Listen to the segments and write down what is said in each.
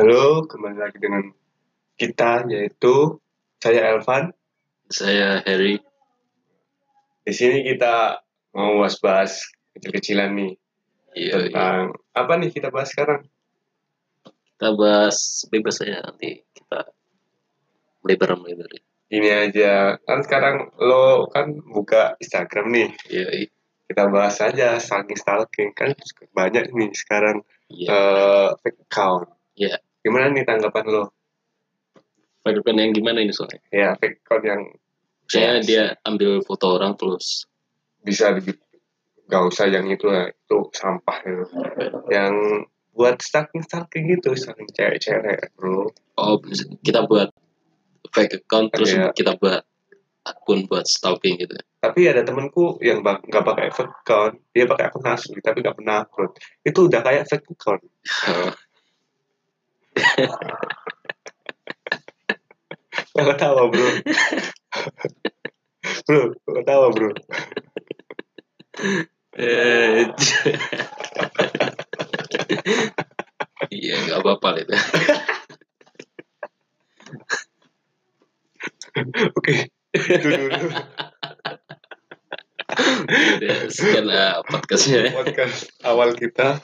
Halo, kembali lagi dengan kita yaitu saya Elvan. Saya Harry. Di sini kita mau bahas-bahas kecil-kecilan nih Iya, iya. tentang apa nih kita bahas sekarang? Kita bahas bebas saja nanti kita melebar melebar. Ini aja kan sekarang lo kan buka Instagram nih. Iya, iya. Kita bahas aja stalking stalking kan banyak nih sekarang Iya. fake account. Iya. Gimana nih tanggapan lo? Spider-Man yang gimana ini soalnya? Ya fake account yang Saya Ya, dia ambil foto orang terus bisa gak usah yang itu lah itu sampah itu yang buat stalking stalking gitu stalking cewek-cewek bro oh kita buat fake account terus Iya. kita buat akun buat stalking gitu. tapi ada temenku yang nggak pakai fake account dia pakai akun asli tapi nggak pernah upload itu udah kayak fake account nggak ketawa bro? Bro nggak ketawa bro? Eh, Iya, nggak apa-apa itu. oke itu dulu. Sekian podcastnya. podcast awal kita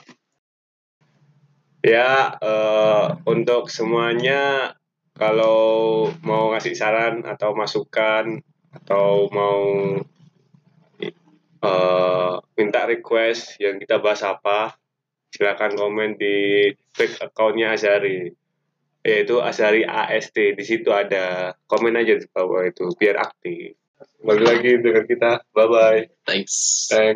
ya eh, untuk semuanya kalau mau ngasih saran atau masukan atau mau eh, minta request yang kita bahas apa silakan komen di fake accountnya Azari yaitu Azari AST di situ ada. Komen aja di bawah itu biar aktif. Balik lagi dengan kita. Bye bye Thanks. Thanks.